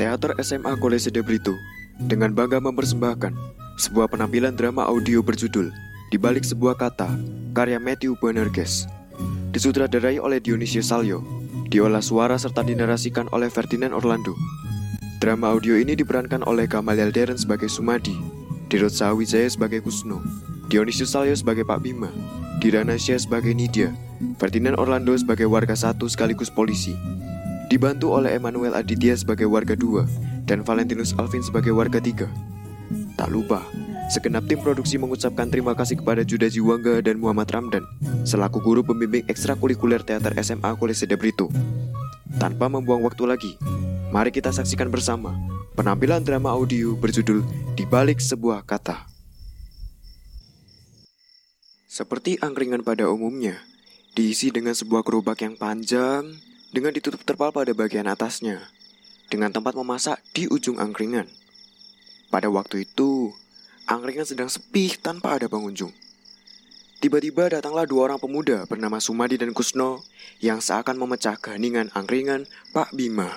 Teater SMA Kolese de Brito dengan bangga mempersembahkan sebuah penampilan drama audio berjudul Di Balik Sebuah Kata karya Matthew Bonerges. Disutradarai oleh Dionisio Salyo, diolah suara serta dinarasikan oleh Ferdinand Orlando. Drama audio ini diperankan oleh Gamaliel Deren sebagai Sumadi, Dirot Sawijaya sebagai Kusno, Dionisio Salyo sebagai Pak Bima, Diranasya sebagai Nidia, Ferdinand Orlando sebagai warga satu sekaligus polisi, dibantu oleh Emmanuel Aditya sebagai warga dua dan Valentinus Alvin sebagai warga tiga. Tak lupa, segenap tim produksi mengucapkan terima kasih kepada Juda Jiwangga dan Muhammad Ramdan selaku guru pembimbing ekstrakurikuler teater SMA Kolese de Brito. Tanpa membuang waktu lagi, mari kita saksikan bersama penampilan drama audio berjudul Di Balik Sebuah Kata. Seperti angkringan pada umumnya, diisi dengan sebuah gerobak yang panjang dengan ditutup terpal pada bagian atasnya, dengan tempat memasak di ujung angkringan. Pada waktu itu, angkringan sedang sepi tanpa ada pengunjung. Tiba-tiba datanglah dua orang pemuda bernama Sumadi dan Kusno yang seakan memecah keheningan angkringan Pak Bima.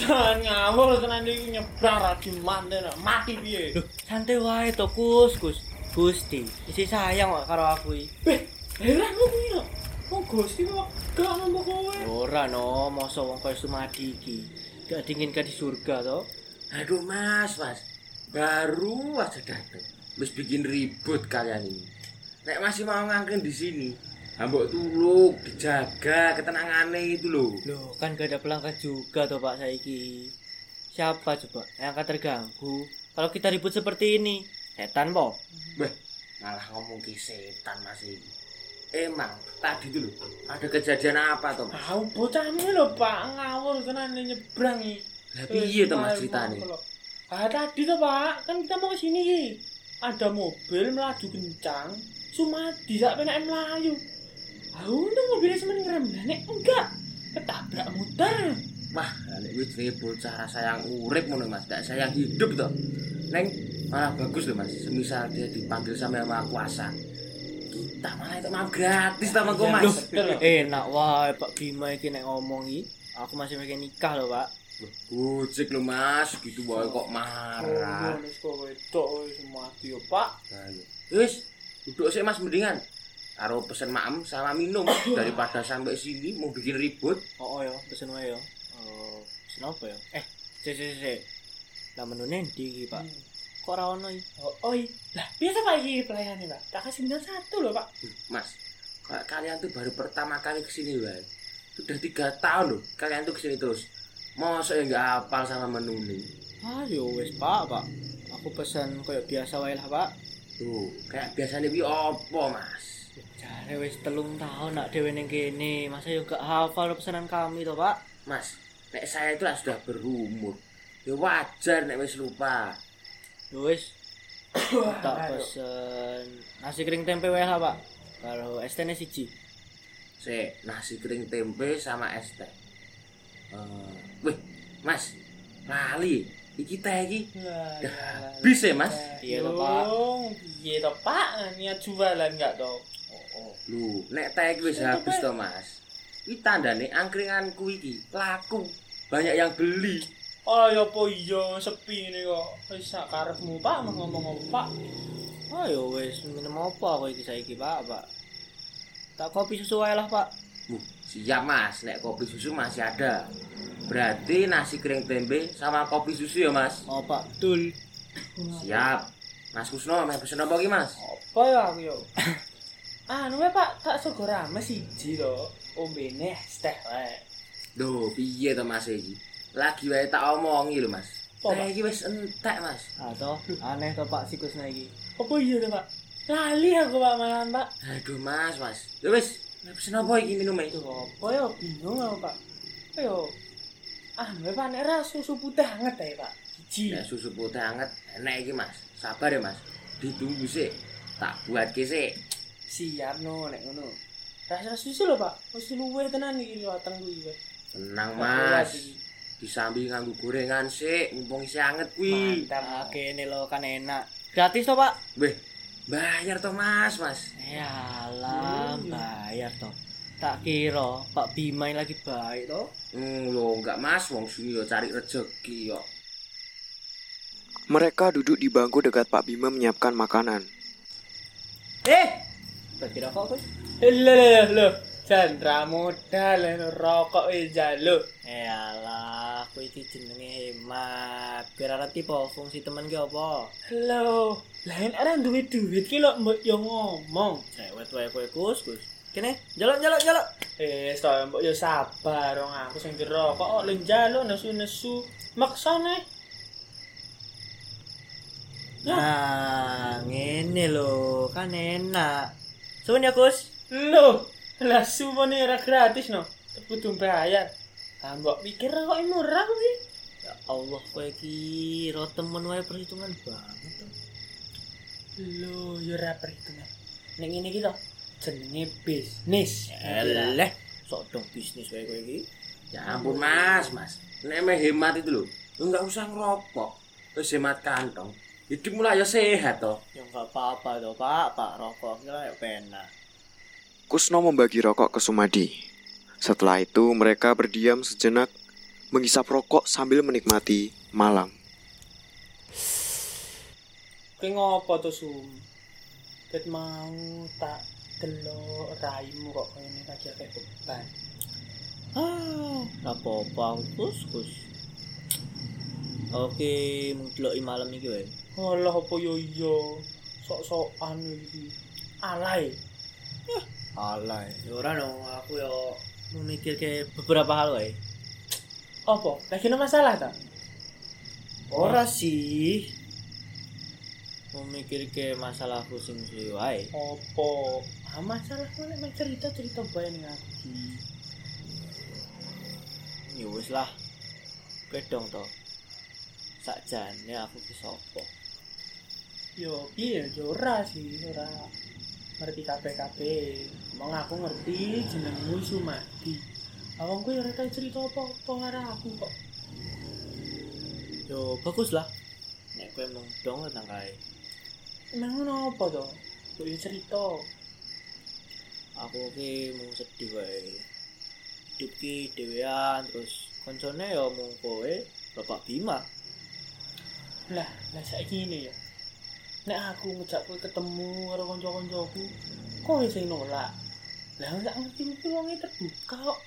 Jangan ngawur tenan iki nyebrang ra dimanden mati piye. Santai wae to, Kus, Kus. Gusti, isi sayang kok karo aku iki. Beh, heran lu kuwi lho. Wong Gusti kok gak ngomong kowe. Ora no, masa wong kaya Sumadi iki. Gak diinginkan di surga to. Aduh mas, mas. Baru aja datang. Wis bikin ribut kalian ini. Nek masih mau ngangkring di sini, ambok tuluk, dijaga ketenangannya itu loh. Loh, kan gak ada pelanggan juga toh Pak saiki. Siapa coba yang akan terganggu kalau kita ribut seperti ini? Setan po? Beh, malah ngomong ke setan mas ini. Emang tadi dulu ada kejadian apa toh mas? Tahu bocahmu lho Pak ngawur tenan nyebrang iki. Lah piye toh mas ceritanya? Ah tadi tuh Pak, kan kita mau ke sini. Ada mobil melaju kencang, Sumadi sak penak melayu. Ah untung mobilnya cuma ngerem, nek enggak ketabrak muter. Wah, nek wis jenenge bocah rasa yang urip ngono Mas, gak sayang hidup toh. Neng malah bagus loh Mas, semisal dia dipanggil sama yang Maha Kuasa. Kita malah itu mau gratis sama kok Mas. Loh, enak wae Pak Bima iki nek ngomong. Aku masih mikir nikah loh, Pak. Gojek loh Mas, gitu wae kok marah. Oh, kok wedok wis mati yo Pak. Iya. Wis, duduk sih Mas mendingan. Karo pesen maem sama minum daripada sampai sini mau bikin ribut. Oh, oh ya, pesen wae ya. Oh, pesen apa ya? Eh, sik sik sik. Lah menune ndi iki, Pak? Kok ono? Oh, oh iya. Lah, biasa Pak iki pelayannya Pak. Tak kasih bintang satu loh Pak. Mas, ka- kalian tuh baru pertama kali ke sini wae. Sudah tiga tahun loh kalian tuh ke sini terus. Masa ya nggak hafal sama menu nih? Ayo wis, Pak, Pak. Aku pesen koyo biasa wae lah, Pak. Tuh, kayak biasanya bi opo mas? Jare wis telung tahun nak dhewe ning kene, masa yo gak hafal pesanan kami to, Pak? Mas, nek saya itu lah sudah berumur. Ya wajar nek wis lupa. Wis. tak pesen nasi kering tempe wae lah, Pak. Karo es teh siji. Se, nasi kering tempe sama es teh. Eh, wih, mas, lali. Iki teh iki habis ya, Mas? Iya toh, Pak. Iya toh Pak, niat jualan enggak toh? Lu, nek teh iki wis habis to, Mas. Iki tandane angkringanku iki laku. Banyak yang beli. Ya apa iya sepi ini kok. Wis sak karepmu Pak mau ngomong apa Pak. Ayo wis minum apa aku iki saiki, Pak, Pak. Tak kopi susu wae lah, Pak. Uh, siap Mas, nek kopi susu masih ada. Berarti nasi kering tempe sama kopi susu ya, Mas. Oh, Pak, betul. Siap. Mas Kusno, mau pesen apa iki, Mas? Apa ya aku yo? Anu wae Pak, tak sego rame siji to. Ombene teh wae. Duh, piye to Mas iki? Lagi wae tak omongi lho, Mas. Apa, iki wis entek, Mas. Ah, toh, aneh toh Pak sikusna iki. Apa iya to Pak? Lali aku Pak malahan Pak. Aduh, Mas, Mas. Ya wis, pesen apa iki? Itu apa ya bingung aku Pak. Ayo. Ah, wae Pak nek ra susu putih anget ae Pak. Siji. Nek susu putih anget enak iki, Mas. Sabar ya, Mas. Ditunggu sih. Tak buat sik. Siap no nek ngono. Rasa susu lho Pak. Wis luwe tenan iki wateng kuwi. Tenang, Mas. Disambi nganggo gorengan sik, mumpung isih anget kuwi. Mantap. Ah, kene lho kan enak. Gratis toh, Pak? Weh, bayar toh, Mas, Mas. Ya alah, bayar toh. Tak kira Pak Bima yang lagi baik toh. Hmm, yo enggak Mas, wong sini yo cari rezeki yo. Mereka duduk di bangku dekat Pak Bima menyiapkan makanan. Eh, bagi rokok kuwi. Lho lho. Chandra modal rokok wis jaluk. Eh kuwi iki jenenge hemat. Biar ora tipe fungsi temen ki apa? Lho, lain ora duwe duit ki lho mbok yo ngomong. Cewek wae kowe Gus, Gus. Kene, jaluk jaluk jaluk. Eh, to mbok yo sabar wong aku sing dirokok kok lho njaluk nesu-nesu. Maksane Nah, ngene lho, kan enak. Suwun ya, Gus. lho, lah sumone ora gratis no. Kudu bayar. Ah mbok pikir kok murah kuwi. Ya Allah, kowe iki ro temen wae perhitungan banget. toh. Lho, yo ora perhitungan. Nek ngene iki to jenenge bisnis. Eleh, sok dong bisnis wae kowe iki. Ya ampun Mas, Mas. Nek meh hemat itu lho, lu enggak usah ngerokok. Wis hemat kantong. Hidup mulai ya sehat toh. Ya enggak apa-apa toh, Pak. Pak rokok kira ya penak. Kusno membagi rokok ke Sumadi. Setelah itu mereka berdiam sejenak menghisap rokok sambil menikmati malam. Kowe ngopo to Sum? Ket mau tak delok raimu kok ngene lagi kayak beban. Ah, apa-apa, Gus. Oke, mung malam iki wae. Allah apa yo iya. Sok-sokan iki. Alay. Alay, ya ora no, aku yo memikir ke beberapa hal wae. Apa? Lagi ada masalah ta? Ora sih. Memikir ke masalahku sing suwe wae. Apa? Ah, masalah mana main cerita-cerita bae ning aku iki. Ya wis lah. Kowe dong to. Sakjane aku ki sapa? Yo piye yo ora sih, ora ngerti kabeh-kabeh. Emang aku ngerti jenengmu Sumadi. Awang kowe ora tau cerita apa-apa ngarah aku kok. Yo bagus lah. Nek kowe mung dong tentang kae. Emang ngono apa to? Kok yo cerita. Aku ki mung sedih wae. Hidup ki dhewean terus koncone ya mung kowe Bapak Bima. Lah, lah saiki ngene ya. Nek aku ngejak kowe ketemu karo kanca-kancaku, kowe sing nolak. Lah nggak ngerti kuwi wonge terbuka kok.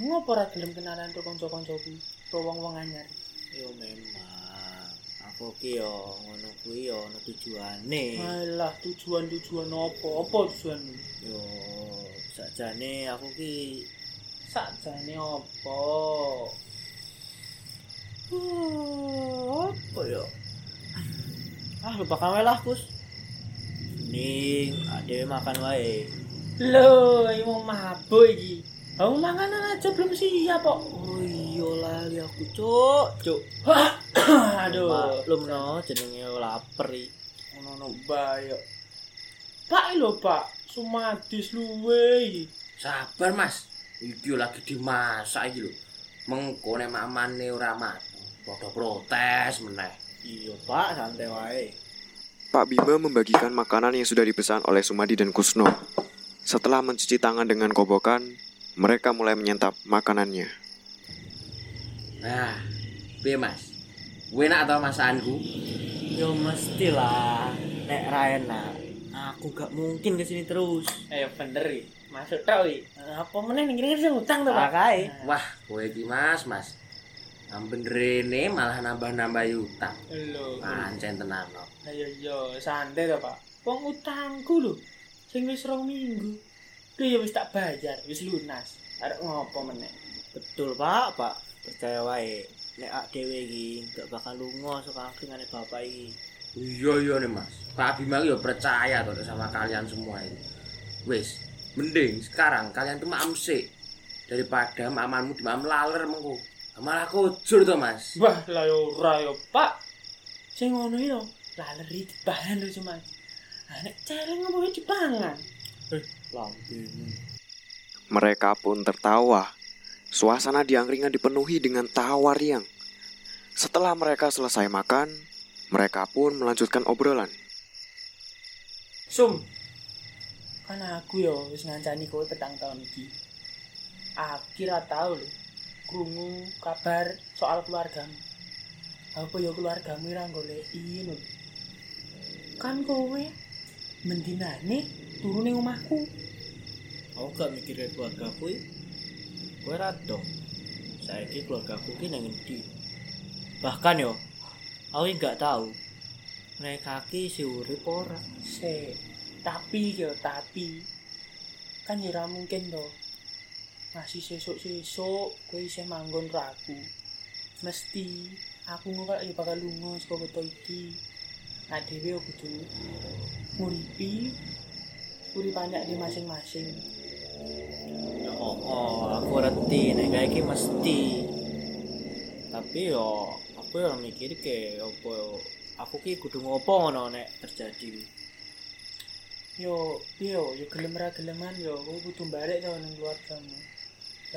Ngopo ora gelem kenalan karo kanca-kancaku, karo wong-wong anyar. Yo memang aku ki yo ngono kuwi yo ono tujuane. Alah, tujuan-tujuan apa? Apa tujuanmu? Yo sakjane aku ki Sakjane apa? Oh, apa ya? Ah, lupakan wae lah, Kus. Ning, ade makan wae. Iki mau mabuk iki. Aku manganan aja belum siap kok. Oh iya lali aku, Cuk. Cuk. Aduh, Maklum no, jenenge lapar iki. ngono bae. kok. Pak lho, Pak. Sumadis luwe. Sabar Mas. Iki lagi dimasak iki lho. Mengko nek mamane ora mati. Padha protes meneh. Iya, Pak, santai wae. Pak Bima membagikan makanan yang sudah dipesan oleh Sumadi dan Kusno. Setelah mencuci tangan dengan kobokan, mereka mulai menyantap makanannya. Nah, piye Mas? Enak atau masakanku? Yo mestilah nek ra enak. Aku gak mungkin ke sini terus. Eh bener. Masuk iki. Apa meneh ning kene sing utang to, Pak? Pakai. Wah, kowe iki Mas, Mas. Amben rene malah nambah-nambah utang. Lho. Pancen tenan no. Ayo yo santai to, Pak. Wong utangku lho. Sing wis rong minggu. Lho ya wis tak bayar, wis lunas. Arek ngopo meneh? Betul, Pak, Pak. Percaya wae. Nek ak dhewe iki gak bakal lunga saka angkringane bapak iki. Iya iya nih Mas. Pak Bima yo percaya tuh sama kalian semua ini. Wis, mending sekarang kalian tuh maam sik daripada mamanmu di maam laler mengko. Malah kujur tuh Mas. Wah, lah yo ora yo, Pak. Sing ngono iki lho, laleri dibahan lho cuma. Nek celeng ngopo wae dipangan. Lambene. Mereka pun tertawa. Suasana di angkringan dipenuhi dengan tawa riang. Setelah mereka selesai makan, mereka pun melanjutkan obrolan. Sum. kan aku yo wis ngancani kowe petang tahun iki akhir tau lho krungu kabar soal keluargamu. Apa yo keluargamu ora goleki lho kan kowe. Mendinane turu ning omahku. Aku gak mikirin keluarga aku gue rado saya keluarga aku ki nang endi? Bahkan yo aku nggak tahu mereka ki si urip ora. Se tapi yo tapi. Kan ya mungkin to masih sesuk-sesuk kowe isih manggon ragu. Mesti aku ngono ya bakal lunga saka kota iki. Nah dhewe yo kudu nguripi uripane di masing-masing. Oh, oh aku ngerti nek kayak iki mesti. Tapi yo aku yo mikir ke yo aku ki kudu ngopo ngono nek terjadi. Yo yo yo gelem ra geleman yo kowe kudu balik to ning keluargamu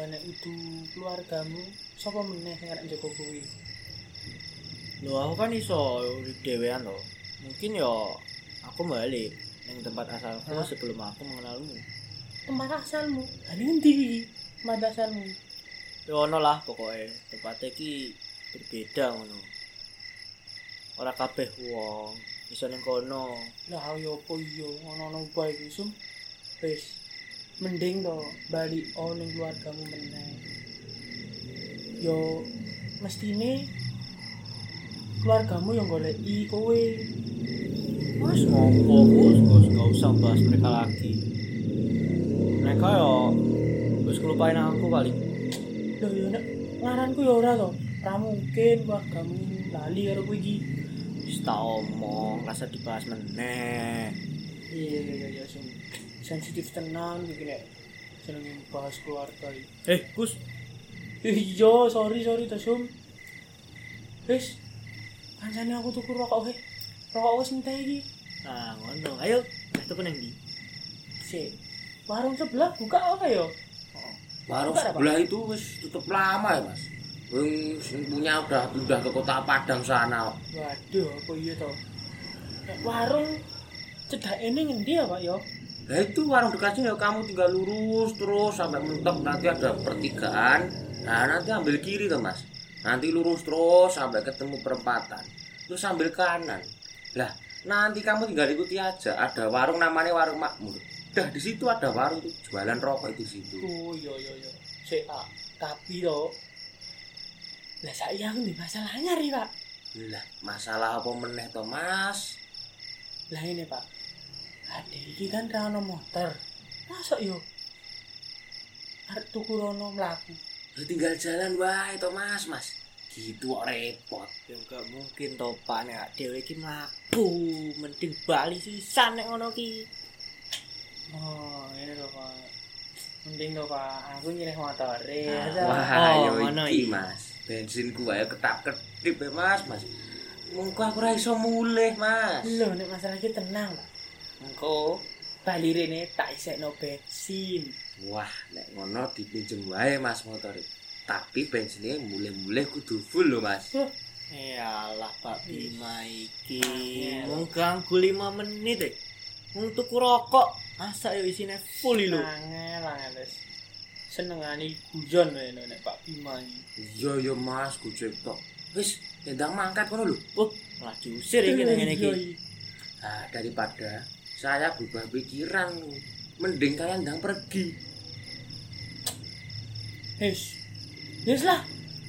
nek itu keluargamu sapa meneh sing arep njaga kowe Lho aku kan iso dhewean lho. Mungkin yo aku balik ning tempat asalku Hah? sebelum aku mengenalmu. tempat asalmu endi iki tempat asalmu Yo ono lah pokoknya tempatnya ki berbeda ngono. Ora kabeh wong iso ning kono. lah yo apa iya ono-ono bae iki sum wis mending to balik oh ning keluargamu meneh yo mestine keluargamu yang goleki kowe Mas ngopo bos, bos gak usah bahas mereka lagi. Mereka yo wis kelupain aku kali. lho yo nek ngaranku yo ora to ora mungkin keluargamu lali karo kowe iki Wis tak omong, rasa dibahas meneh. iya iya iya sum sensitif tenan iki nek jenenge bahas keluarga iki Eh, Gus, iya sorry sorry to sum wis kancane aku tuku rokok he rokok wis entek iki nah ngono. Ayo, wis tuku nang ndi? sik warung sebelah buka apa yo Warung Bukan apa? sebelah itu wis tutup lama ya mas. Wong sing punya udah pindah ke kota Padang sana. waduh apa iya to Nek warung cedak ini ngendi ya pak yo Nah itu warung dekatnya ya kamu tinggal lurus terus sampai mentok nanti ada pertigaan. Nah nanti ambil kiri tuh mas. Nanti lurus terus sampai ketemu perempatan. Terus ambil kanan. Lah nanti kamu tinggal ikuti aja. Ada warung namanya warung makmur. Dah di situ ada warung tuh jualan rokok itu situ. oh iya iya iya pak tapi to lah saya aku nih masalahnya ri pak Lah masalah apa meneh to mas? lah ini pak ada iki kan ra ono motor masa yo arep tuku rono mlaku Ya tinggal jalan wae to mas mas. Gitu kok repot. Ya gak mungkin to Pak nek dhewe iki mlaku, mending bali sisan nek ngono ki. oh ini lho pak mending to pak aku nyirih motor ya Ah, Wah, Oh, yo ngono iki. Mas. Bensinku wae ketap-ketip ya, Mas, Mas. Mengko aku ora iso mulih, Mas. lho nek masalah iki tenang pak engko bali rene tak isekno bensin Wah, nek ngono dipinjem wae, Mas, motor. Tapi bensinnya mulih-mulih kudu full lho, Mas. Yalah Pak Bima iki mung ganggu 5 menit e. Mung tuku rokok, masa yo isine full lho. angel angel wis senengane guyon wae nek Pak Bima iki Iya, yo, Mas, gojek tok. Wis, ndang mangkat kono lho. Oh, malah diusir iki ngene iki. Nah, daripada saya berubah pikiran, mending kalian ndang pergi. Wis. Wis lah.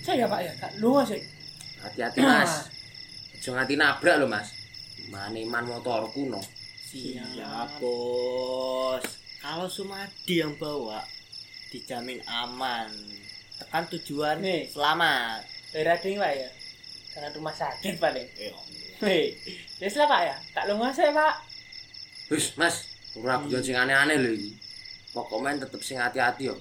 Saya Pak ya, tak lunga sik. Hati-hati, Mas. Aja nganti nabrak lho, Mas. Maneman motorku no. Siap, Bos. Kalau Sumadi yang bawa dijamin aman. Tekan tujuan Nih. selamat. Daerah ding Pak ya. Jangan rumah sakit paling. Eh, Hei. Wis lah Pak ya, tak lunga sik Pak. Wis, Mas, ora guyon sing aneh-aneh lho iki. Pokoknya tetep sing hati-hati yo.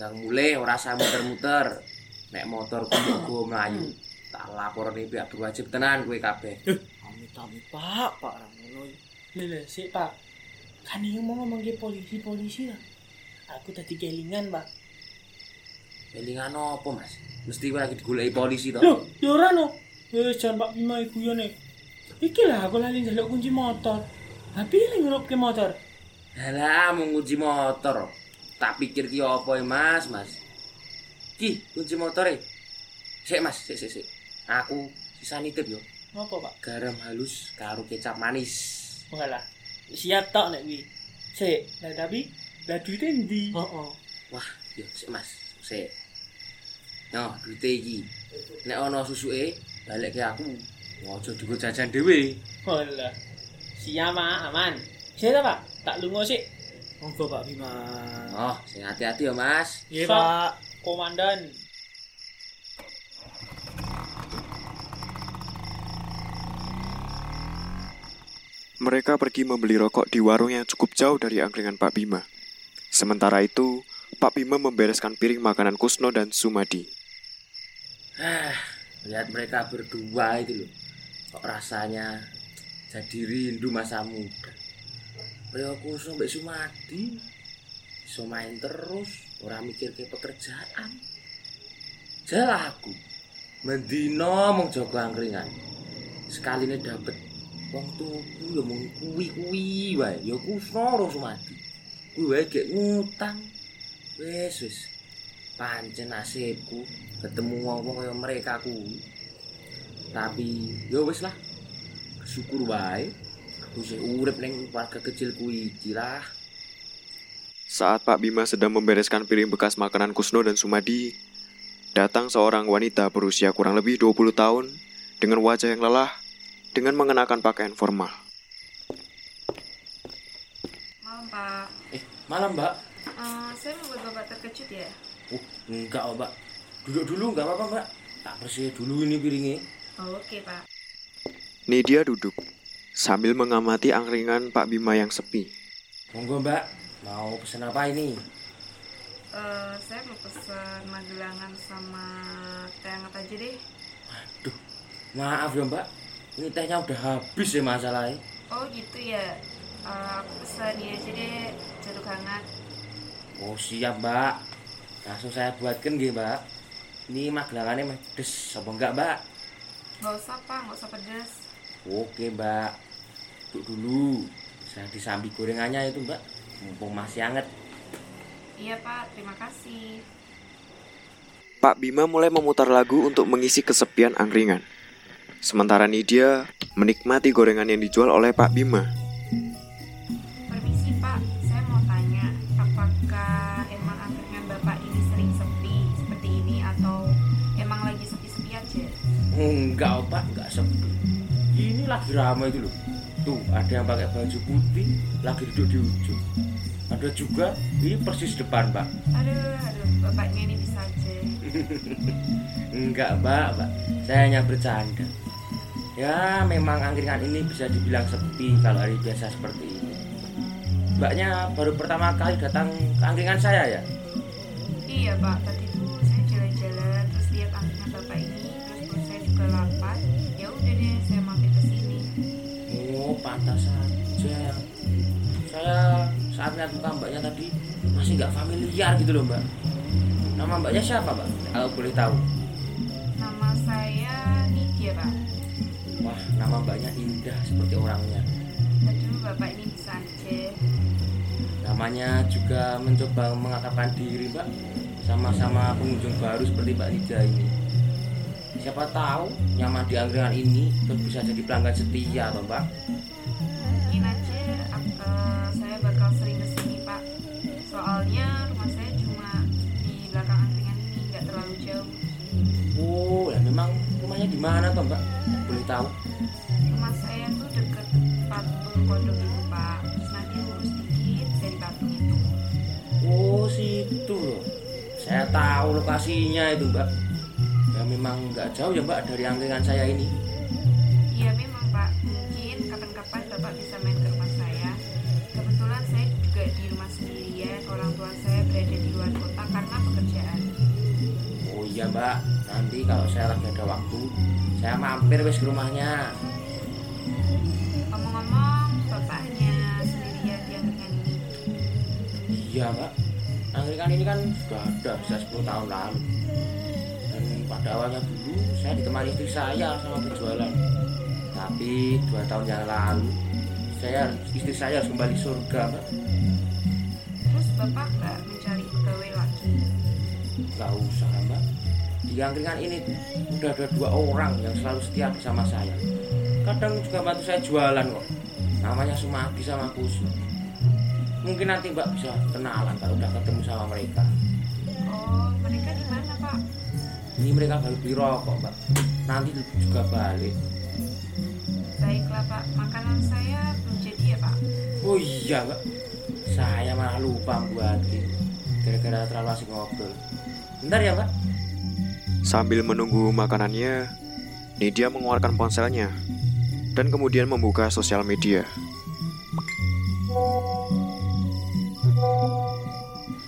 Nang mulai ora usah muter-muter. Nek motorku go mlayu, tak laporne pihak berwajib tenan kowe kabeh. Amit-amit Pak, Pak ra ngono. Lho lho sik Pak. Kan ini mau ngomong ke polisi-polisi lah. Aku tadi kelingan Pak. Elingan apa, Mas? Mesti kowe lagi digoleki polisi to. Loh, ya ora no. Wis jan Pak Bima iku yo nek. Iki lah aku lali njaluk kunci motor. Tapi yang ngurup ke motor. Halah, mau ngunci motor. Tak pikir ki apa ya, Mas, Mas. Ki, kunci motor e. Sik, Mas, sik sik sik. Aku sisa nitip yo. Ngopo, Pak? Garam halus karo kecap manis. Enggak lah. Siap tok nek kuwi. Sik, lah tapi lah duite ndi? Heeh. Wah, yo sik, Mas. Sik. Nah, duite iki. Nek ana susuke, balik ke aku. Ojo digo jajan dhewe. Oh lah. Siap, Pak. Aman. Ta, Pak? Tak lunga sik. Monggo Pak Bima. Oh, sing hati-hati ya, Mas. Iya. Pak. Komandan. Mereka pergi membeli rokok di warung yang cukup jauh dari angkringan Pak Bima. Sementara itu, Pak Bima membereskan piring makanan Kusno dan Sumadi. Ah, lihat mereka berdua itu loh. Kok rasanya jadi rindu masa muda. Kayak aku sampai Sumadi. Bisa main terus, orang mikir ke pekerjaan. Jalah aku. Mendino mong jago angkringan. Sekali ini dapet wong tuku ya mung kuwi-kuwi wae. Ya kusno ro Sumadi. Kuwi wae gek ngutang. Wes wes. Pancen nasibku ketemu wong-wong kaya mereka kuwi. Tapi ya wis lah. Syukur wae aku sing urip ning keluarga kecil kuwi iki lah. Saat Pak Bima sedang membereskan piring bekas makanan Kusno dan Sumadi, datang seorang wanita berusia kurang lebih 20 tahun dengan wajah yang lelah dengan mengenakan pakaian formal. Malam Pak, Eh, malam, Mbak. Eh, saya membuat Bapak terkejut ya? Oh, enggak, oh, Mbak. Duduk dulu enggak apa-apa, Mbak. Tak bersih dulu ini piringnya. Oh, Oke Pak. Nidia duduk sambil mengamati angkringan Pak Bima yang sepi. Monggo, Mbak. Mau pesen apa ini? Eh, saya mau pesen magelangan sama teh hangat aja deh. Aduh, maaf ya, Mbak. Ini tehnya udah habis ya masalahnya. Oh gitu ya. Eh, aku pesen ini aja deh, jeruk hangat. Oh, siap, Mbak. Langsung saya buatkan nggih, Mbak. Ini magelangannya pedes apa enggak, Mbak? Gak usah Pak, gak usah pedas. Oke, Mbak. Duduk dulu. Saya disambi gorengannya itu, Mbak. Mumpung masih hangat. Iya Pak, terima kasih. Pak Bima mulai memutar lagu untuk mengisi kesepian angkringan. Sementara Nidia menikmati gorengan yang dijual oleh Pak Bima. Permisi Pak, saya mau tanya, apakah emang angkringan Bapak ini sering sepi seperti ini atau emang lagi sepi-sepi aja? Enggak, Pak. Ini lagi ramai itu loh. Tuh, ada yang pakai baju putih, lagi duduk di ujung. Ada juga, ini persis depan, Pak. Aduh, aduh, Bapaknya ini bisa aja. Enggak, Mbak, Mbak. Saya hanya bercanda. Ya, memang angkringan ini bisa dibilang sepi kalau hari biasa seperti ini. Mbaknya baru pertama kali datang ke angkringan saya ya? Iya pak, tadi Pantas saja. Saya saat lihat muka mbaknya tadi masih nggak familiar gitu loh, Mbak. Nama mbaknya siapa, Mbak? Kalau boleh tahu. Nama saya Nidia pak. Wah, nama mbaknya indah seperti orangnya. Aduh, bapak ini bisa aja. Namanya juga mencoba mengatakan diri, Mbak. Sama-sama pengunjung baru seperti Mbak Lida ini. Siapa tahu nyaman di angkringan ini terus bisa jadi pelanggan setia, toh, Mbak. Soalnya rumah saya cuma di belakang angkringan ini, nggak terlalu jauh. Oh, ya memang rumahnya di mana, toh, Mbak? Boleh tahu? Rumah saya tuh deket patung kodok itu pak. Terus nanti lurus dikit dari patung itu. Oh, situ loh. Saya tahu lokasinya itu, Mbak. Ya memang nggak jauh ya, Mbak, dari angkringan saya ini. Iya, Mbak. Nanti kalau saya lagi ada waktu, saya mampir wes ke rumahnya. Ngomong-ngomong, Bapaknya sendirian di angkringan ini. Iya, Mbak. Angkringan ini kan sudah ada bisa 10 tahun lalu. Dan pada awalnya dulu saya ditemani istri saya sama berjualan. Tapi dua tahun yang lalu saya istri saya harus kembali surga mbak Terus bapak nggak mencari pegawai lagi? nggak usah mbak di angkringan ini udah ada dua orang yang selalu setia bersama saya. Kadang juga bantu saya jualan kok. Namanya Sumadi sama Kusu. Mungkin nanti mbak bisa kenalan kalau udah ketemu sama mereka. Oh, mereka di mana pak? ini mereka baru beli rokok mbak. Nanti juga balik. Baiklah pak, makanan saya belum jadi ya pak? oh iya mbak. Saya malah lupa buatin gara-gara terlalu asik ngobrol. Bentar ya mbak Sambil menunggu makanannya, Nidia mengeluarkan ponselnya dan kemudian membuka sosial media.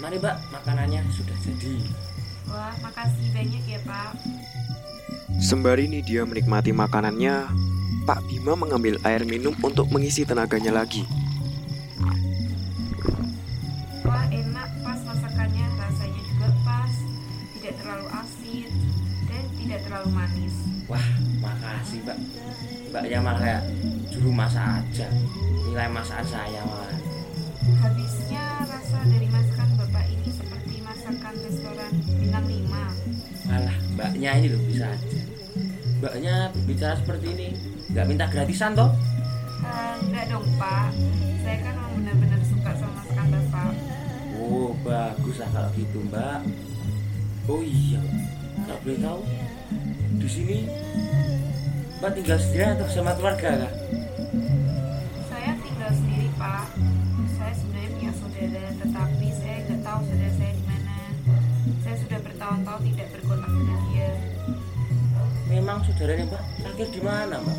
mari mbak makanannya sudah jadi Wah, makasih banyak ya pak. Sembari Nidia menikmati makanannya, Pak Bima mengambil air minum untuk mengisi tenaganya lagi. Mbaknya malah kayak juru masak aja. Nilai masakan saya malah. Habisnya rasa dari masakan bapak ini seperti masakan restoran bintang 5. Malah mbaknya ini loh bisa aja. Mbaknya berbicara seperti ini, nggak minta gratisan toh? Eh, enggak dong pak, saya kan memang benar-benar suka sama masakan bapak. Oh, bagus lah kalau gitu mbak. Oh iya, nggak boleh tahu. Di sini mbak tinggal sendiri atau sama keluarga? Saya tinggal sendiri pak. Saya sebenarnya punya saudara, tetapi saya nggak tahu saudara saya di mana. Saya sudah bertahun-tahun tidak berkontak dengan dia. Memang saudaranya mbak lahir di mana mbak?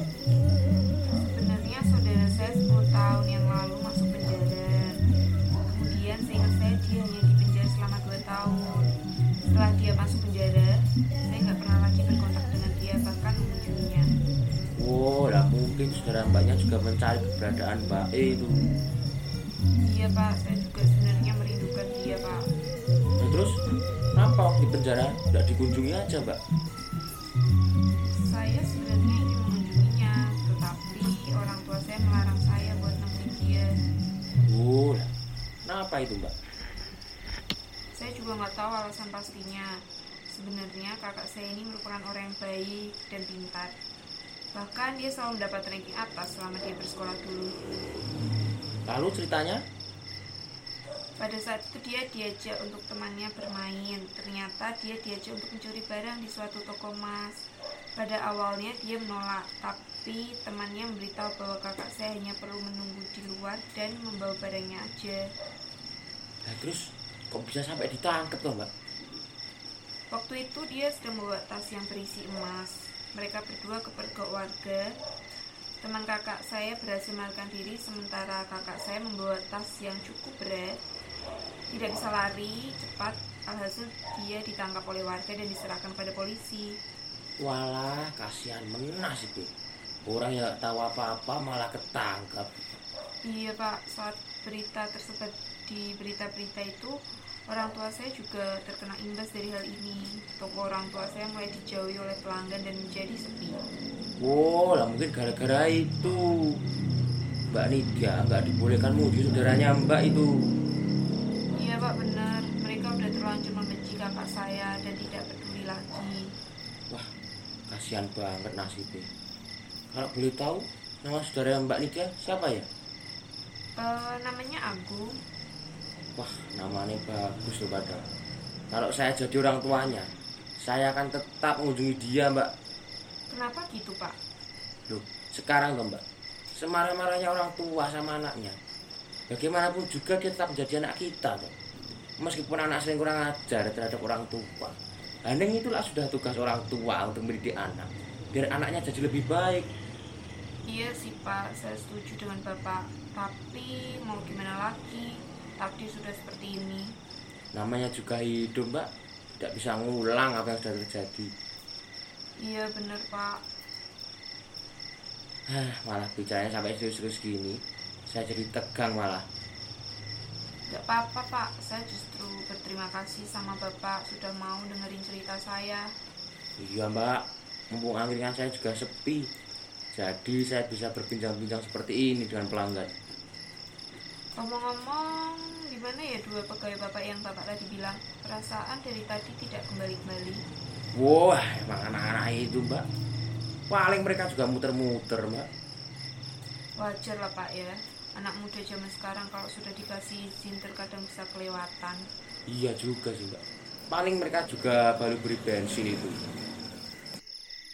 Mungkin saudara mbaknya juga mencari keberadaan mbak E itu. Iya pak, saya juga sebenarnya merindukan dia pak. Nah, terus kenapa waktu di penjara nggak dikunjungi aja mbak? Saya sebenarnya ingin mengunjunginya, tetapi orang tua saya melarang saya buat nemuin dia. Oh, kenapa itu mbak? Saya juga nggak tahu alasan pastinya. Sebenarnya kakak saya ini merupakan orang yang baik dan pintar. Bahkan dia selalu mendapat ranking atas selama dia bersekolah dulu. Lalu ceritanya? Pada saat itu dia diajak untuk temannya bermain. Ternyata dia diajak untuk mencuri barang di suatu toko emas. Pada awalnya dia menolak, tapi temannya memberitahu bahwa kakak saya hanya perlu menunggu di luar dan membawa barangnya aja. Nah, terus kok bisa sampai ditangkap toh mbak? Waktu itu dia sedang membawa tas yang berisi emas. Mereka berdua kepergok warga. Teman kakak saya berhasil melarikan diri sementara kakak saya membawa tas yang cukup berat. Tidak bisa lari cepat, alhasil dia ditangkap oleh warga dan diserahkan pada polisi. Walah, kasihan menas itu. Orang yang tahu apa-apa malah ketangkap. Iya pak, saat berita tersebar di berita-berita itu, orang tua saya juga terkena imbas dari hal ini. Toko orang tua saya mulai dijauhi oleh pelanggan dan menjadi sepi. Oh, lah mungkin gara-gara itu. Mbak Nidia nggak dibolehkan muji saudaranya mbak itu. Iya pak benar, mereka udah terlanjur membenci kakak saya dan tidak peduli lagi. Wah, kasihan banget nasibnya. Kalau boleh tahu, nama saudara mbak Nidia siapa ya? Eh, namanya Agung. Wah, namanya bagus loh padahal. Kalau saya jadi orang tuanya, saya akan tetap mengunjungi dia mbak. Kenapa gitu pak? Loh, sekarang loh mbak, semarah-marahnya orang tua sama anaknya. Bagaimanapun juga dia tetap menjadi anak kita tuh. Meskipun anak sering kurang ajar terhadap orang tua. Handeng itulah sudah tugas orang tua untuk mendidik anak. Biar anaknya jadi lebih baik. Iya sih pak, saya setuju dengan bapak. Tapi mau gimana lagi? Takdir sudah seperti ini. Namanya juga hidup mbak. Tidak bisa ngulang apa yang sudah terjadi. Iya benar pak. Hah, malah bicaranya sampai serius-serius gini. Saya jadi tegang malah. Gak apa-apa pak, saya justru berterima kasih sama bapak sudah mau dengerin cerita saya. Iya mbak, mumpung angkringan saya juga sepi. Jadi saya bisa berbincang-bincang seperti ini dengan pelanggan. Ngomong-ngomong, di mana ya dua pegawai bapak yang bapak tadi bilang? Perasaan dari tadi tidak kembali-kembali. Wah, emang anak-anak itu mbak. Paling mereka juga muter-muter mbak. Wajar lah pak ya. Anak muda zaman sekarang kalau sudah dikasih izin terkadang bisa kelewatan. Iya juga sih mbak. Paling mereka juga baru beri bensin itu.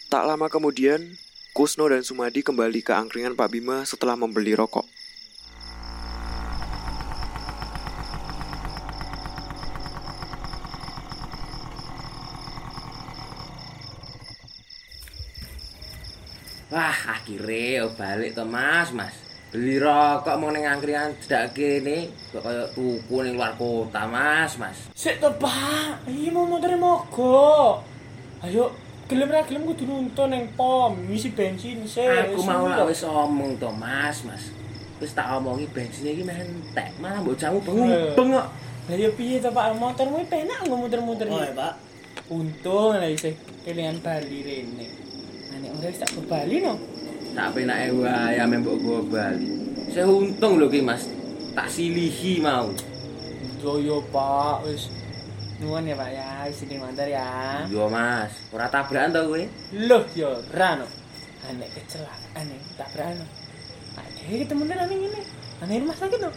Tak lama kemudian, Kusno dan Sumadi kembali ke angkringan Pak Bima setelah membeli rokok. Wah, akhirnya oh, balik to Mas, Mas. Beli rokok mau neng angkringan tidak kene, kok tuku ning luar kota, Mas, Mas. Sik to, Pak. Iya mau motor mogok. Ayo, gelem ra gelem kudu nuntun ning pom, ngisi bensin sik. Aku mau to. wis omong to, Mas, Mas. Wis tak omongi bensin iki meh entek, malah mbok jamu Eh. bengong kok. Lah ya piye to, Pak? Motormu iki penak nggak muter-muter Oh iki? ya pak, Untung lah isih kelingan Bali rene. Nek ora tak Bali no. Tak penake wae ame mbok go Bali. Saya untung lho ki, Mas. Tak silihi mau. Yo yo, Pak, wis nuwun ya, Pak ya, wis ini mantar ya. Yo, Mas. Ora tabrakan to kowe? Loh, yo ora no. Ane kecelakaan nih, tabrakan no. Ane ketemu ane ngene. Ane rumah sakit no.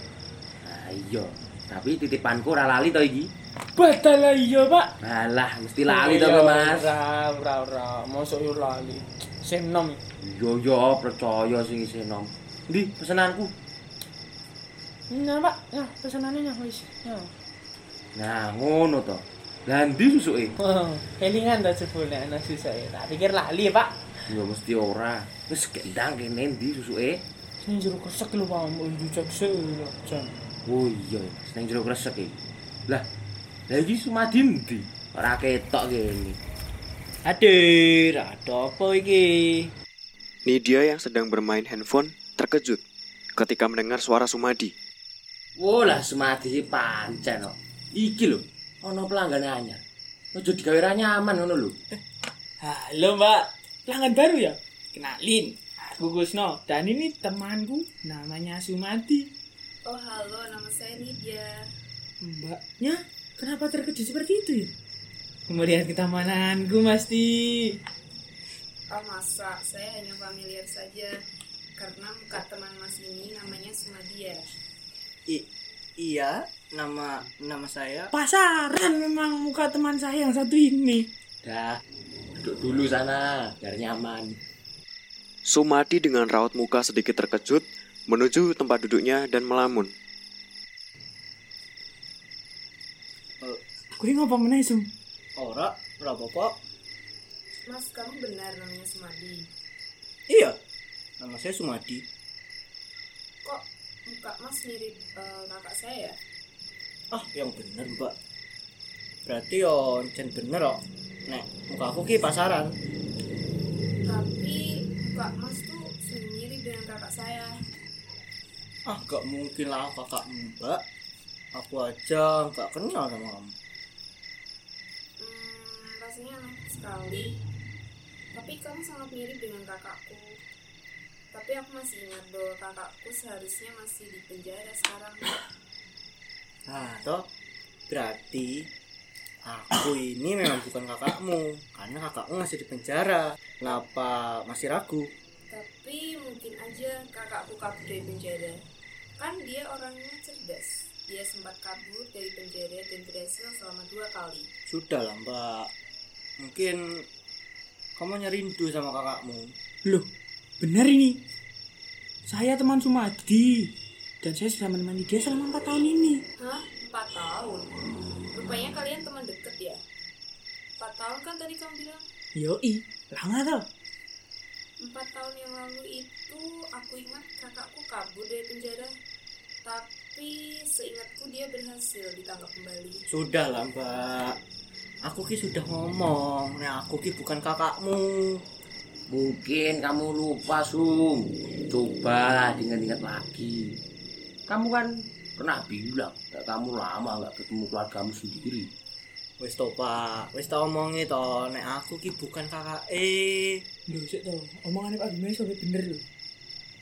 Nah, iya. Tapi titipanku ora lali to iki. Batal lah iya, Pak. Alah, mesti lali to Oh, iya, Mas. Ora, ora, ora. Mosok yo lali. Sing nom. Yo yo percaya sing isih nom. Ndi pesenanku? Nah, Pak. Nah, pesanannya nah wis. Nah. Nah, ngono to. Lah ndi susuke? Oh, kelingan ta jebul nek ana ya. Tak pikir lali, Pak. Ya mesti ora. Wis gendang kene ndi susuke? Sing jero kesek lho, Pak. Mbok dicek sik lho, Jan. Oh iya, sing jero kresek iki. Lah, lah iki Sumadi ndi? Ora ketok kene. hadir, ada apa iki? Nidia yang sedang bermain handphone terkejut ketika mendengar suara Sumadi. Wah, lah Sumadi pancen kok. Iki lho, ana pelanggan anyar. Ojo digawe ra nyaman ngono lho. Halo, Mbak. Pelanggan baru ya? Kenalin. Aku Gusno dan ini temanku namanya Sumadi. Oh halo, nama saya Nidia. Mbaknya kenapa terkejut seperti itu ya? Kemudian ketamananku pasti. Oh masa, saya hanya familiar saja karena muka teman mas ini namanya Sumadia. I- iya, nama nama saya. Pasaran memang muka teman saya yang satu ini. Dah, duduk dulu sana, biar nyaman. Sumadi dengan raut muka sedikit terkejut menuju tempat duduknya dan melamun. Gue ngapa meneh, Sum? Ora, ora apa-apa. Mas, kamu benar namanya Sumadi. Iya, nama saya Sumadi. Kok muka mas mirip eh, kakak saya? Ah, yang bener mbak. Berarti yo jen bener kok. Nek muka aku ki pasaran. Tapi muka mas tuh mirip dengan kakak saya. Ah, gak mungkin lah kakak mbak. Aku aja gak kenal sama kamu. Aneh sekali. Tapi kamu sangat mirip dengan kakakku. Tapi aku masih ingat bahwa kakakku seharusnya masih di penjara sekarang. Nah, toh berarti aku ini memang bukan kakakmu karena kakakmu masih di penjara. Kenapa masih ragu? Tapi mungkin aja kakakku kabur dari penjara. Kan dia orangnya cerdas. Dia sempat kabur dari penjara dan berhasil selama dua kali. Sudah lah mbak. Mungkin kamu hanya rindu sama kakakmu. Loh, benar ini. Saya teman Sumadi. Dan saya sudah menemani dia selama 4 tahun ini. Hah? Empat tahun? Rupanya kalian teman deket ya? Empat tahun kan tadi kamu bilang? Yoi, lama tau. Empat tahun yang lalu itu aku ingat kakakku kabur dari penjara. Tapi seingatku dia berhasil ditangkap kembali. Sudah lah mbak. Aku ki sudah ngomong. Nah aku ki bukan kakakmu. Mungkin kamu lupa, Sum. Coba diingat-ingat lagi. Kamu kan pernah bilang, "Nggak kamu lama nggak ketemu keluargamu sendiri. Wis to pak. Wis tau omongi to. Nek aku ki bukan kakak eh. Lho, sik to, omongannya Pak Bima sampe bener lho.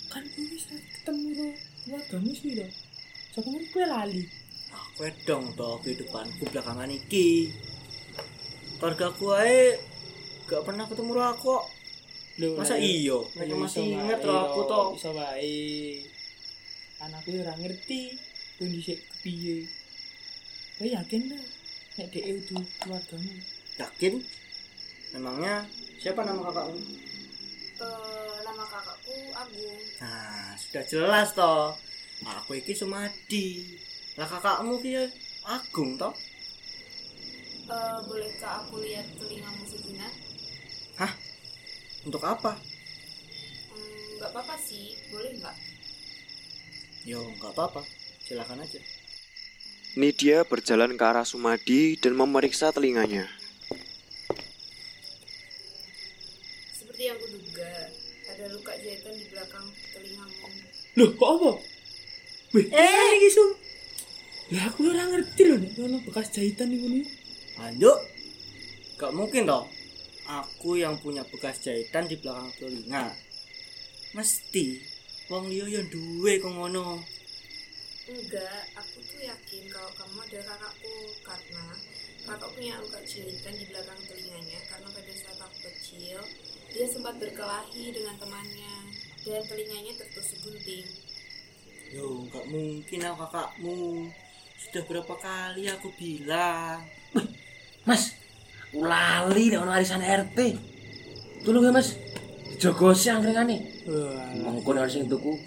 Kan kowe wis ketemu karo keluargamu sih lho. Sapa ngerti kowe lali. Aku dong toh kehidupanku belakangan iki. Keluarga ku ae gak pernah ketemu karo aku kok. Lho, Masa lah, iya? lah, Mereka masih inget aku yo, toh. Iso wae. Anakku ora ngerti kondisi kepiye. Kowe yakin ta nek dhek udah keluargamu? Yakin? Memangnya siapa nama kakakmu? Eh, nama kakakku Agung. Nah, sudah jelas toh. Aku iki Sumadi. Lah kakakmu ki Agung toh? Eh, bolehkah aku lihat telingamu sejenak? Hah? Untuk apa? Hmm, nggak apa-apa sih, boleh nggak? Yo, nggak apa-apa. Silakan aja. Nidia berjalan ke arah Sumadi dan memeriksa telinganya. Seperti yang kuduga, ada luka jahitan di belakang telingamu. Loh, kok apa? Wih, eh iki Sum. Lah aku ora ngerti nek ono bekas jahitan iku nih. Lanjut. Gak mungkin toh. Aku yang punya bekas jahitan di belakang telinga. Mesti. Wong liya yang duwe kok ngono. Enggak, aku tuh yakin kalau kamu adalah kakakku karena kakak punya luka jahitan di belakang telinganya karena pada saat aku kecil dia sempat berkelahi dengan temannya dan telinganya tertusuk gunting. Yo, gak mungkin aku kakakmu. Sudah berapa kali aku bilang. Mas, aku lali nek ono arisan RT. Tolong ya, Mas. Dijogo sih angkringane. Wah, Mongko nek sing tuku.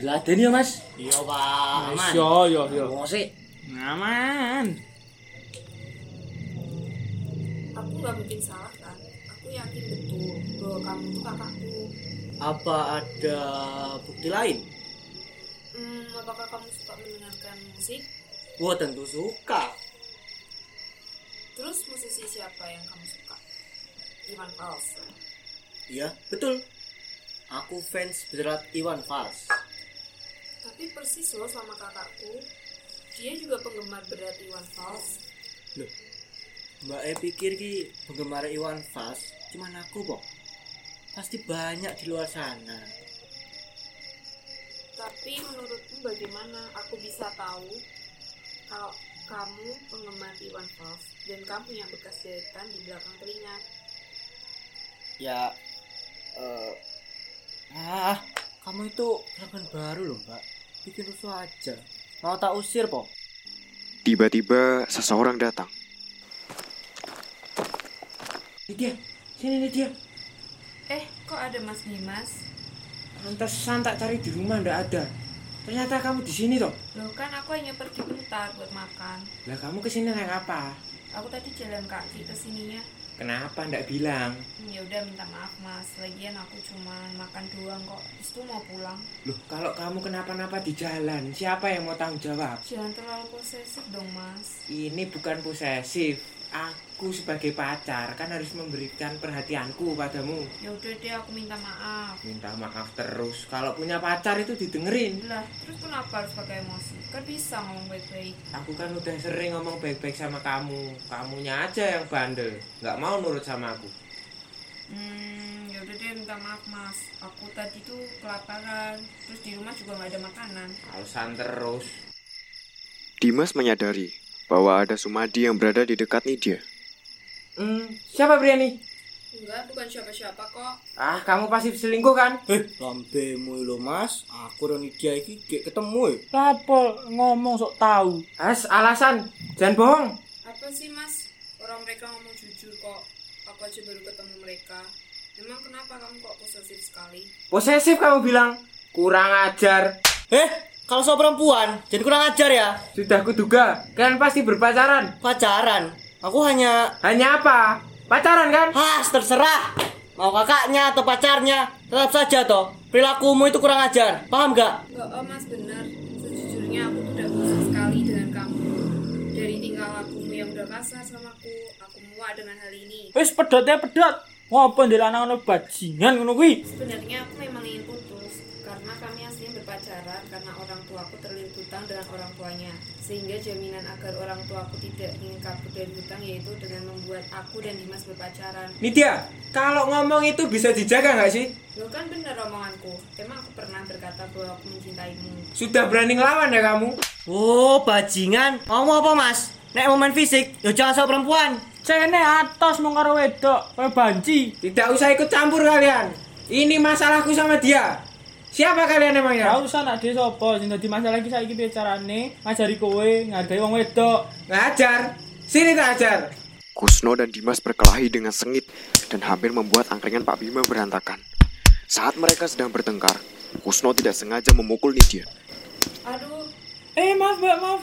Diladeni ya, Mas. Iya, Pak. Aman. yo yo yo. Ngomong sih. Aman. Aku nggak mungkin salah kan? Aku yakin betul bahwa kamu tuh kakakku. Apa ada bukti lain? Hmm, apakah kamu suka mendengarkan musik? Wah, tentu suka. Terus musisi siapa yang kamu suka? Iwan Fals. Iya, betul. Aku fans berat Iwan Fals. Tapi persis loh sama kakakku. Dia juga penggemar berat Iwan Fals. Loh, Mbak E pikir ki penggemar Iwan Fals cuman aku kok. Pasti banyak di luar sana. Tapi menurutmu bagaimana aku bisa tahu kalau kamu penggemar Iwan Fals dan kamu punya bekas jahitan di belakang telinga? Ya, eh, ah, kamu itu pelanggan baru loh mbak. Bikin rusuh aja. Mau tak usir po? Tiba-tiba seseorang datang. Nidia, sini Nidia. Eh, kok ada Mas Dimas? Pantesan tak cari di rumah ndak ada. Ternyata kamu di sini toh. Loh kan aku hanya pergi bentar buat makan. Lah kamu ke sini naik apa? Aku tadi jalan kaki ke sininya. Kenapa ndak bilang? Ya udah minta maaf Mas. Lagian aku cuma makan doang kok. Terus tuh mau pulang. Loh, kalau kamu kenapa-napa di jalan, siapa yang mau tanggung jawab? Jangan terlalu posesif dong Mas. Ini bukan posesif. Aku sebagai pacar kan harus memberikan perhatianku padamu. Ya udah deh aku minta maaf. Minta maaf terus. Kalau punya pacar itu didengerin. Lah, terus kenapa harus pakai emosi? Kan bisa ngomong baik-baik. Aku kan udah sering ngomong baik-baik sama kamu. Kamunya aja yang bandel. Nggak mau nurut sama aku. Hmm, ya udah deh minta maaf Mas. Aku tadi tuh kelaparan. Terus di rumah juga nggak ada makanan. Alasan terus. Dimas menyadari bahwa ada Sumadi yang berada di dekat Nidia. Hmm, siapa pria nih? Enggak, bukan siapa-siapa kok. Ah, kamu pasti selingkuh kan? Eh, lambemu lo mas. Aku dan dia iki gak ketemu ya. Lapo ngomong sok tahu. As, alasan. Jangan bohong. Apa sih Mas? Orang mereka ngomong jujur kok. Aku aja baru ketemu mereka. Emang kenapa kamu kok posesif sekali? Posesif kamu bilang. Kurang ajar. Eh, kalau soal perempuan, jadi kurang ajar ya. Sudah kuduga. Kalian pasti berpacaran. Pacaran. Aku hanya Hanya apa? Pacaran kan? Ah, terserah. Mau kakaknya atau pacarnya, tetap saja toh. Perilakumu itu kurang ajar. Paham gak? Enggak, oh Mas bener. Sejujurnya aku tuh udah bosan sekali dengan kamu. Dari tingkah lakumu yang udah kasar sama aku, aku muak dengan hal ini. Wis pedot ya pedot. Ngopo ndelok anak ono bajingan ngono kuwi? Sebenarnya aku memang ingin putus karena kami aslinya berpacaran karena orang tuaku terlilit hutang dengan orang tuanya. Sehingga jaminan agar orang tuaku tidak ingin kabur dari hutang yaitu dengan membuat aku dan Dimas berpacaran. Nidia, kalau ngomong itu bisa dijaga nggak sih? Lo kan bener omonganku. Emang aku pernah berkata bahwa aku mencintaimu. Sudah berani ngelawan ya kamu? Oh, bajingan. Ngomong apa, Mas? Nek mau main fisik, yo jangan sama perempuan. Cene atas mau karo wedok, banci. Tidak usah ikut campur kalian. Ini masalahku sama dia. Siapa kalian emangnya? usah nak dia sapa sing dadi masalah iki saiki piye carane ngajari kowe ngargai wong wedok. Ngajar. Sini tak ajar. Kusno dan Dimas berkelahi dengan sengit dan hampir membuat angkringan Pak Bima berantakan. Saat mereka sedang bertengkar, Kusno tidak sengaja memukul Nidia. Aduh, Eh maaf mbak maaf.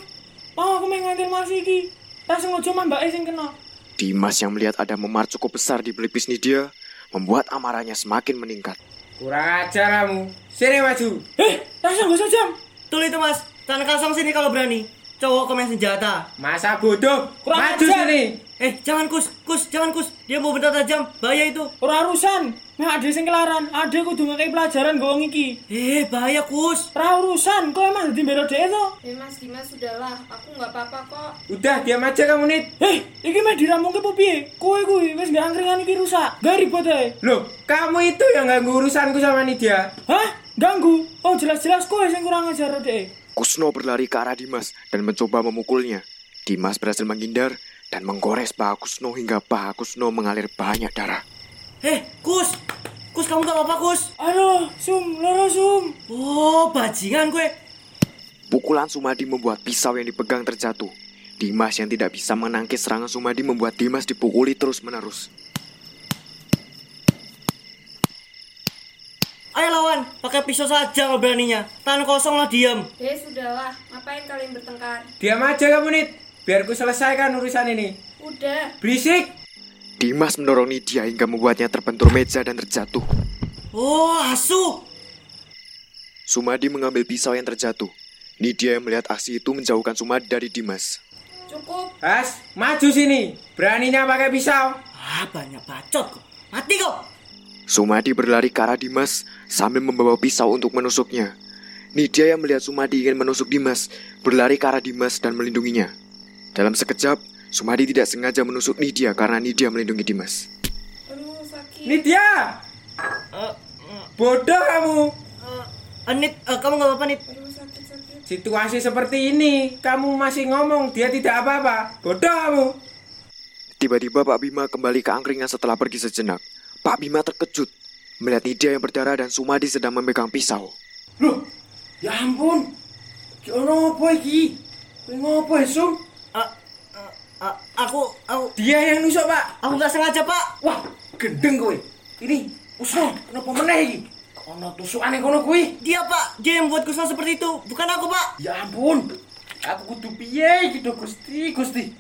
Mau aku main ngantil mas iki. Tak sengaja mah mbak sing kena. Dimas yang melihat ada memar cukup besar di pelipis Nidia, membuat amarahnya semakin meningkat. Kurang ajar kamu. Sini maju. Eh, rasa gak usah jam. Tuh itu, Mas. Tangan kosong sini kalau berani. Cowok komen senjata. Masa bodoh. Kurang maju ajar. sini. Eh, jangan kus, kus, jangan kus. Dia mau benda tajam, bahaya itu. Ora urusan. Nah, ada sing kelaran. Ada kudu ngekei pelajaran gue wong iki. Eh, bahaya kus. Ora urusan. Kok emang dadi mbelo dhek to? eh Mas Dimas sudahlah. Aku nggak apa-apa kok. Udah diam aja kamu Nit. Eh, iki mah dirampungke apa piye? Kowe kuwi wis gak angkringan iki rusak. Gak ribet ae. Loh, kamu itu yang ganggu urusanku sama Nidia. Hah? Ganggu? Oh, jelas-jelas kowe sing kurang ajar dhek. Kusno berlari ke arah Dimas dan mencoba memukulnya. Dimas berhasil menghindar dan menggores paha Kusno hingga paha Kusno mengalir banyak darah. Eh, kus. Kus, kamu gak apa-apa, kus. Aduh, sum, loro sum. Oh, bajingan gue. Pukulan Sumadi membuat pisau yang dipegang terjatuh. Dimas yang tidak bisa menangkis serangan Sumadi membuat Dimas dipukuli terus-menerus. Ayo lawan, pakai pisau saja kalau beraninya. Tangan kosong lah diam. Eh sudahlah. Ngapain kalian bertengkar? Diam aja kamu Nit. Biar ku selesaikan urusan ini. Udah. Berisik. Dimas mendorong Nidia hingga membuatnya terbentur meja dan terjatuh. Oh, asu. Sumadi mengambil pisau yang terjatuh. Nidia yang melihat aksi itu menjauhkan Sumadi dari Dimas. Cukup. Has, maju sini. Beraninya pakai pisau. Ah, banyak bacot kok. Mati kok. Sumadi berlari ke arah Dimas sambil membawa pisau untuk menusuknya. Nidia yang melihat Sumadi ingin menusuk Dimas berlari ke arah Dimas dan melindunginya. Dalam sekejap, Sumadi tidak sengaja menusuk Nidia karena Nidia melindungi Dimas. Aduh sakit. Nidia. Eh, Bodoh kamu. eh, Anit, eh, kamu gak apa-apa, Nit? Aduh sakit sakit. Situasi seperti ini, kamu masih ngomong dia tidak apa-apa. Bodoh kamu. Tiba-tiba Pak Bima kembali ke angkringan setelah pergi sejenak. Pak Bima terkejut melihat Nidia yang berdarah dan Sumadi sedang memegang pisau. Loh, ya ampun. Ki ono apa iki? Kowe ngopo Sum? Aku, aku, Dia yang nusuk, Pak. aku gak sengaja, Pak. Wah, gendeng kowe. Ini, Usno, kenapa meneh iki? Ono tusukan yang kono kuwi. Dia, Pak. Dia yang buat Kusno seperti itu. Bukan aku, Pak. Ya ampun. Aku kudu piye gitu Gusti, Gusti.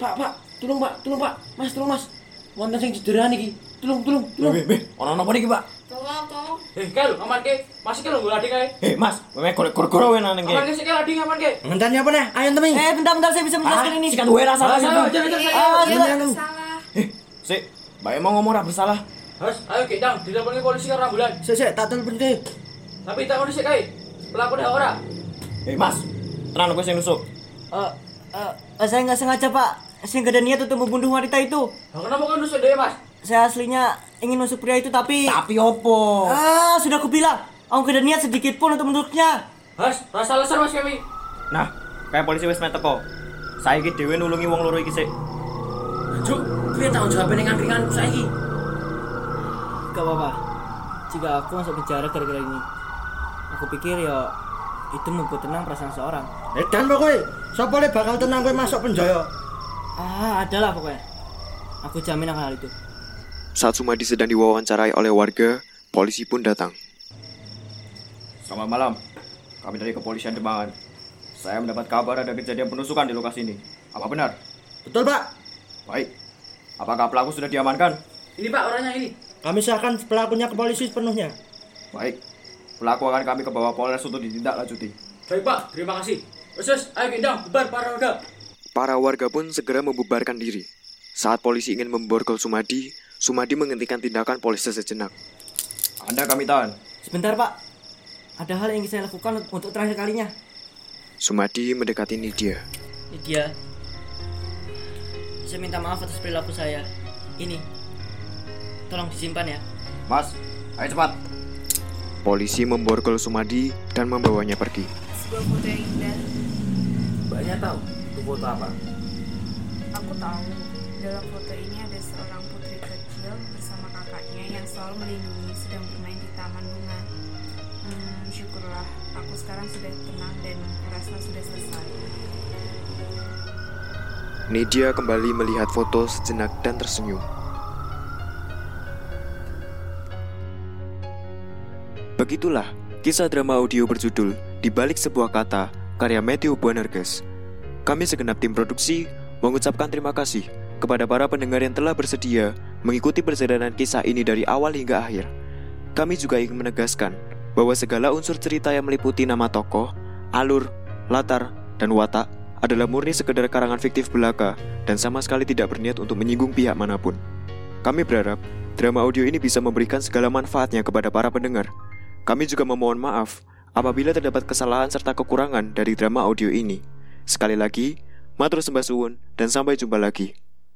Pak, Pak, tolong Pak, tolong Pak, Mas, tolong Mas. Wonten sing cederaan iki. Tolong, tolong, tolong. Beh, beh, ono napa niki, Pak? Tolong tolong. Eh, aman ke? Masih ke lho nggo lading kae. Eh, Mas, memek golek goro-goro wae nang Aman kene. ke sik lading aman ke? Ngenteni apa nih? Ayo temen. Eh, bentar-bentar saya bisa menjelaskan ini. Sikat duwe rasa Ayo, rasa. ayo, aja aja Ah, Dia nggak bersalah. Eh, sik, mau ngomong ra bersalah. Harus, ayo kita ke polisi karo ambulan. Sik, sik, tak telepon ke. Tapi tak ngono sik kae. Pelakone ora. Eh, Mas, tenan kowe sing nusuk. Eh, eh, eh, saya nggak sengaja, Pak. Saya nggak ada niat untuk membunuh wanita itu. Lah kenapa kan nusuk dhewe, Mas? Saya aslinya ingin nusuk pria itu, tapi... Tapi opo? Ah, sudah aku bilang. Aku ada niat sedikit pun untuk menusuknya. Harus, rasa alasan Mas kami. Nah, kayak polisi wis met teko. Saiki dhewe nulungi wong loro iki sik. Juk, piye tanggung jawab ning angkringan saiki? Gak apa-apa. Jika aku masuk penjara gara-gara ini. Aku pikir ya itu membuat tenang perasaan seorang. Edan pokoke. Sopo le bakal tenang kowe masuk penjara? Ah, adalah pokoknya. Aku jamin akan hal itu. Saat Sumadi sedang diwawancarai oleh warga, polisi pun datang. Selamat malam. Kami dari kepolisian Demangan. Saya mendapat kabar ada kejadian penusukan di lokasi ini. Apa benar? Betul, Pak. Baik. Apakah pelaku sudah diamankan? Ini Pak orangnya ini. Kami serahkan pelakunya ke polisi sepenuhnya. Baik. Pelaku akan kami ke bawah Polres untuk ditindaklanjuti. Baik Pak, terima kasih. Wes, ayo gendang, bubar para roda. Para warga pun segera membubarkan diri. Saat polisi ingin memborgol Sumadi, Sumadi menghentikan tindakan polisi sejenak. Anda kami tahan. Sebentar, Pak. ada hal yang ingin saya lakukan untuk terakhir kalinya. Sumadi mendekati Nidia. Lydia, saya minta maaf atas perilaku saya. Ini, tolong disimpan ya. Mas, ayo cepat. Polisi memborgol Sumadi dan membawanya pergi. Sebuah foto yang indah. Mbaknya tahu itu foto apa? Aku tahu dalam foto ini ada seorang putri kecil bersama kakaknya yang selalu melindungi sedang bermain di taman bunga. Hmm, syukurlah aku sekarang sudah tenang dan kurasa sudah selesai. Nidia kembali melihat foto sejenak dan tersenyum. Begitulah kisah drama audio berjudul Di Balik Sebuah Kata karya Matthew Bonerges. Kami segenap tim produksi mengucapkan terima kasih kepada para pendengar yang telah bersedia mengikuti perjalanan kisah ini dari awal hingga akhir. Kami juga ingin menegaskan bahwa segala unsur cerita yang meliputi nama tokoh, alur, latar, dan watak adalah murni sekedar karangan fiktif belaka dan sama sekali tidak berniat untuk menyinggung pihak mana pun. Kami berharap drama audio ini bisa memberikan segala manfaatnya kepada para pendengar. Kami juga memohon maaf apabila terdapat kesalahan serta kekurangan dari drama audio ini. Sekali lagi, matur sembah suwun dan sampai jumpa lagi.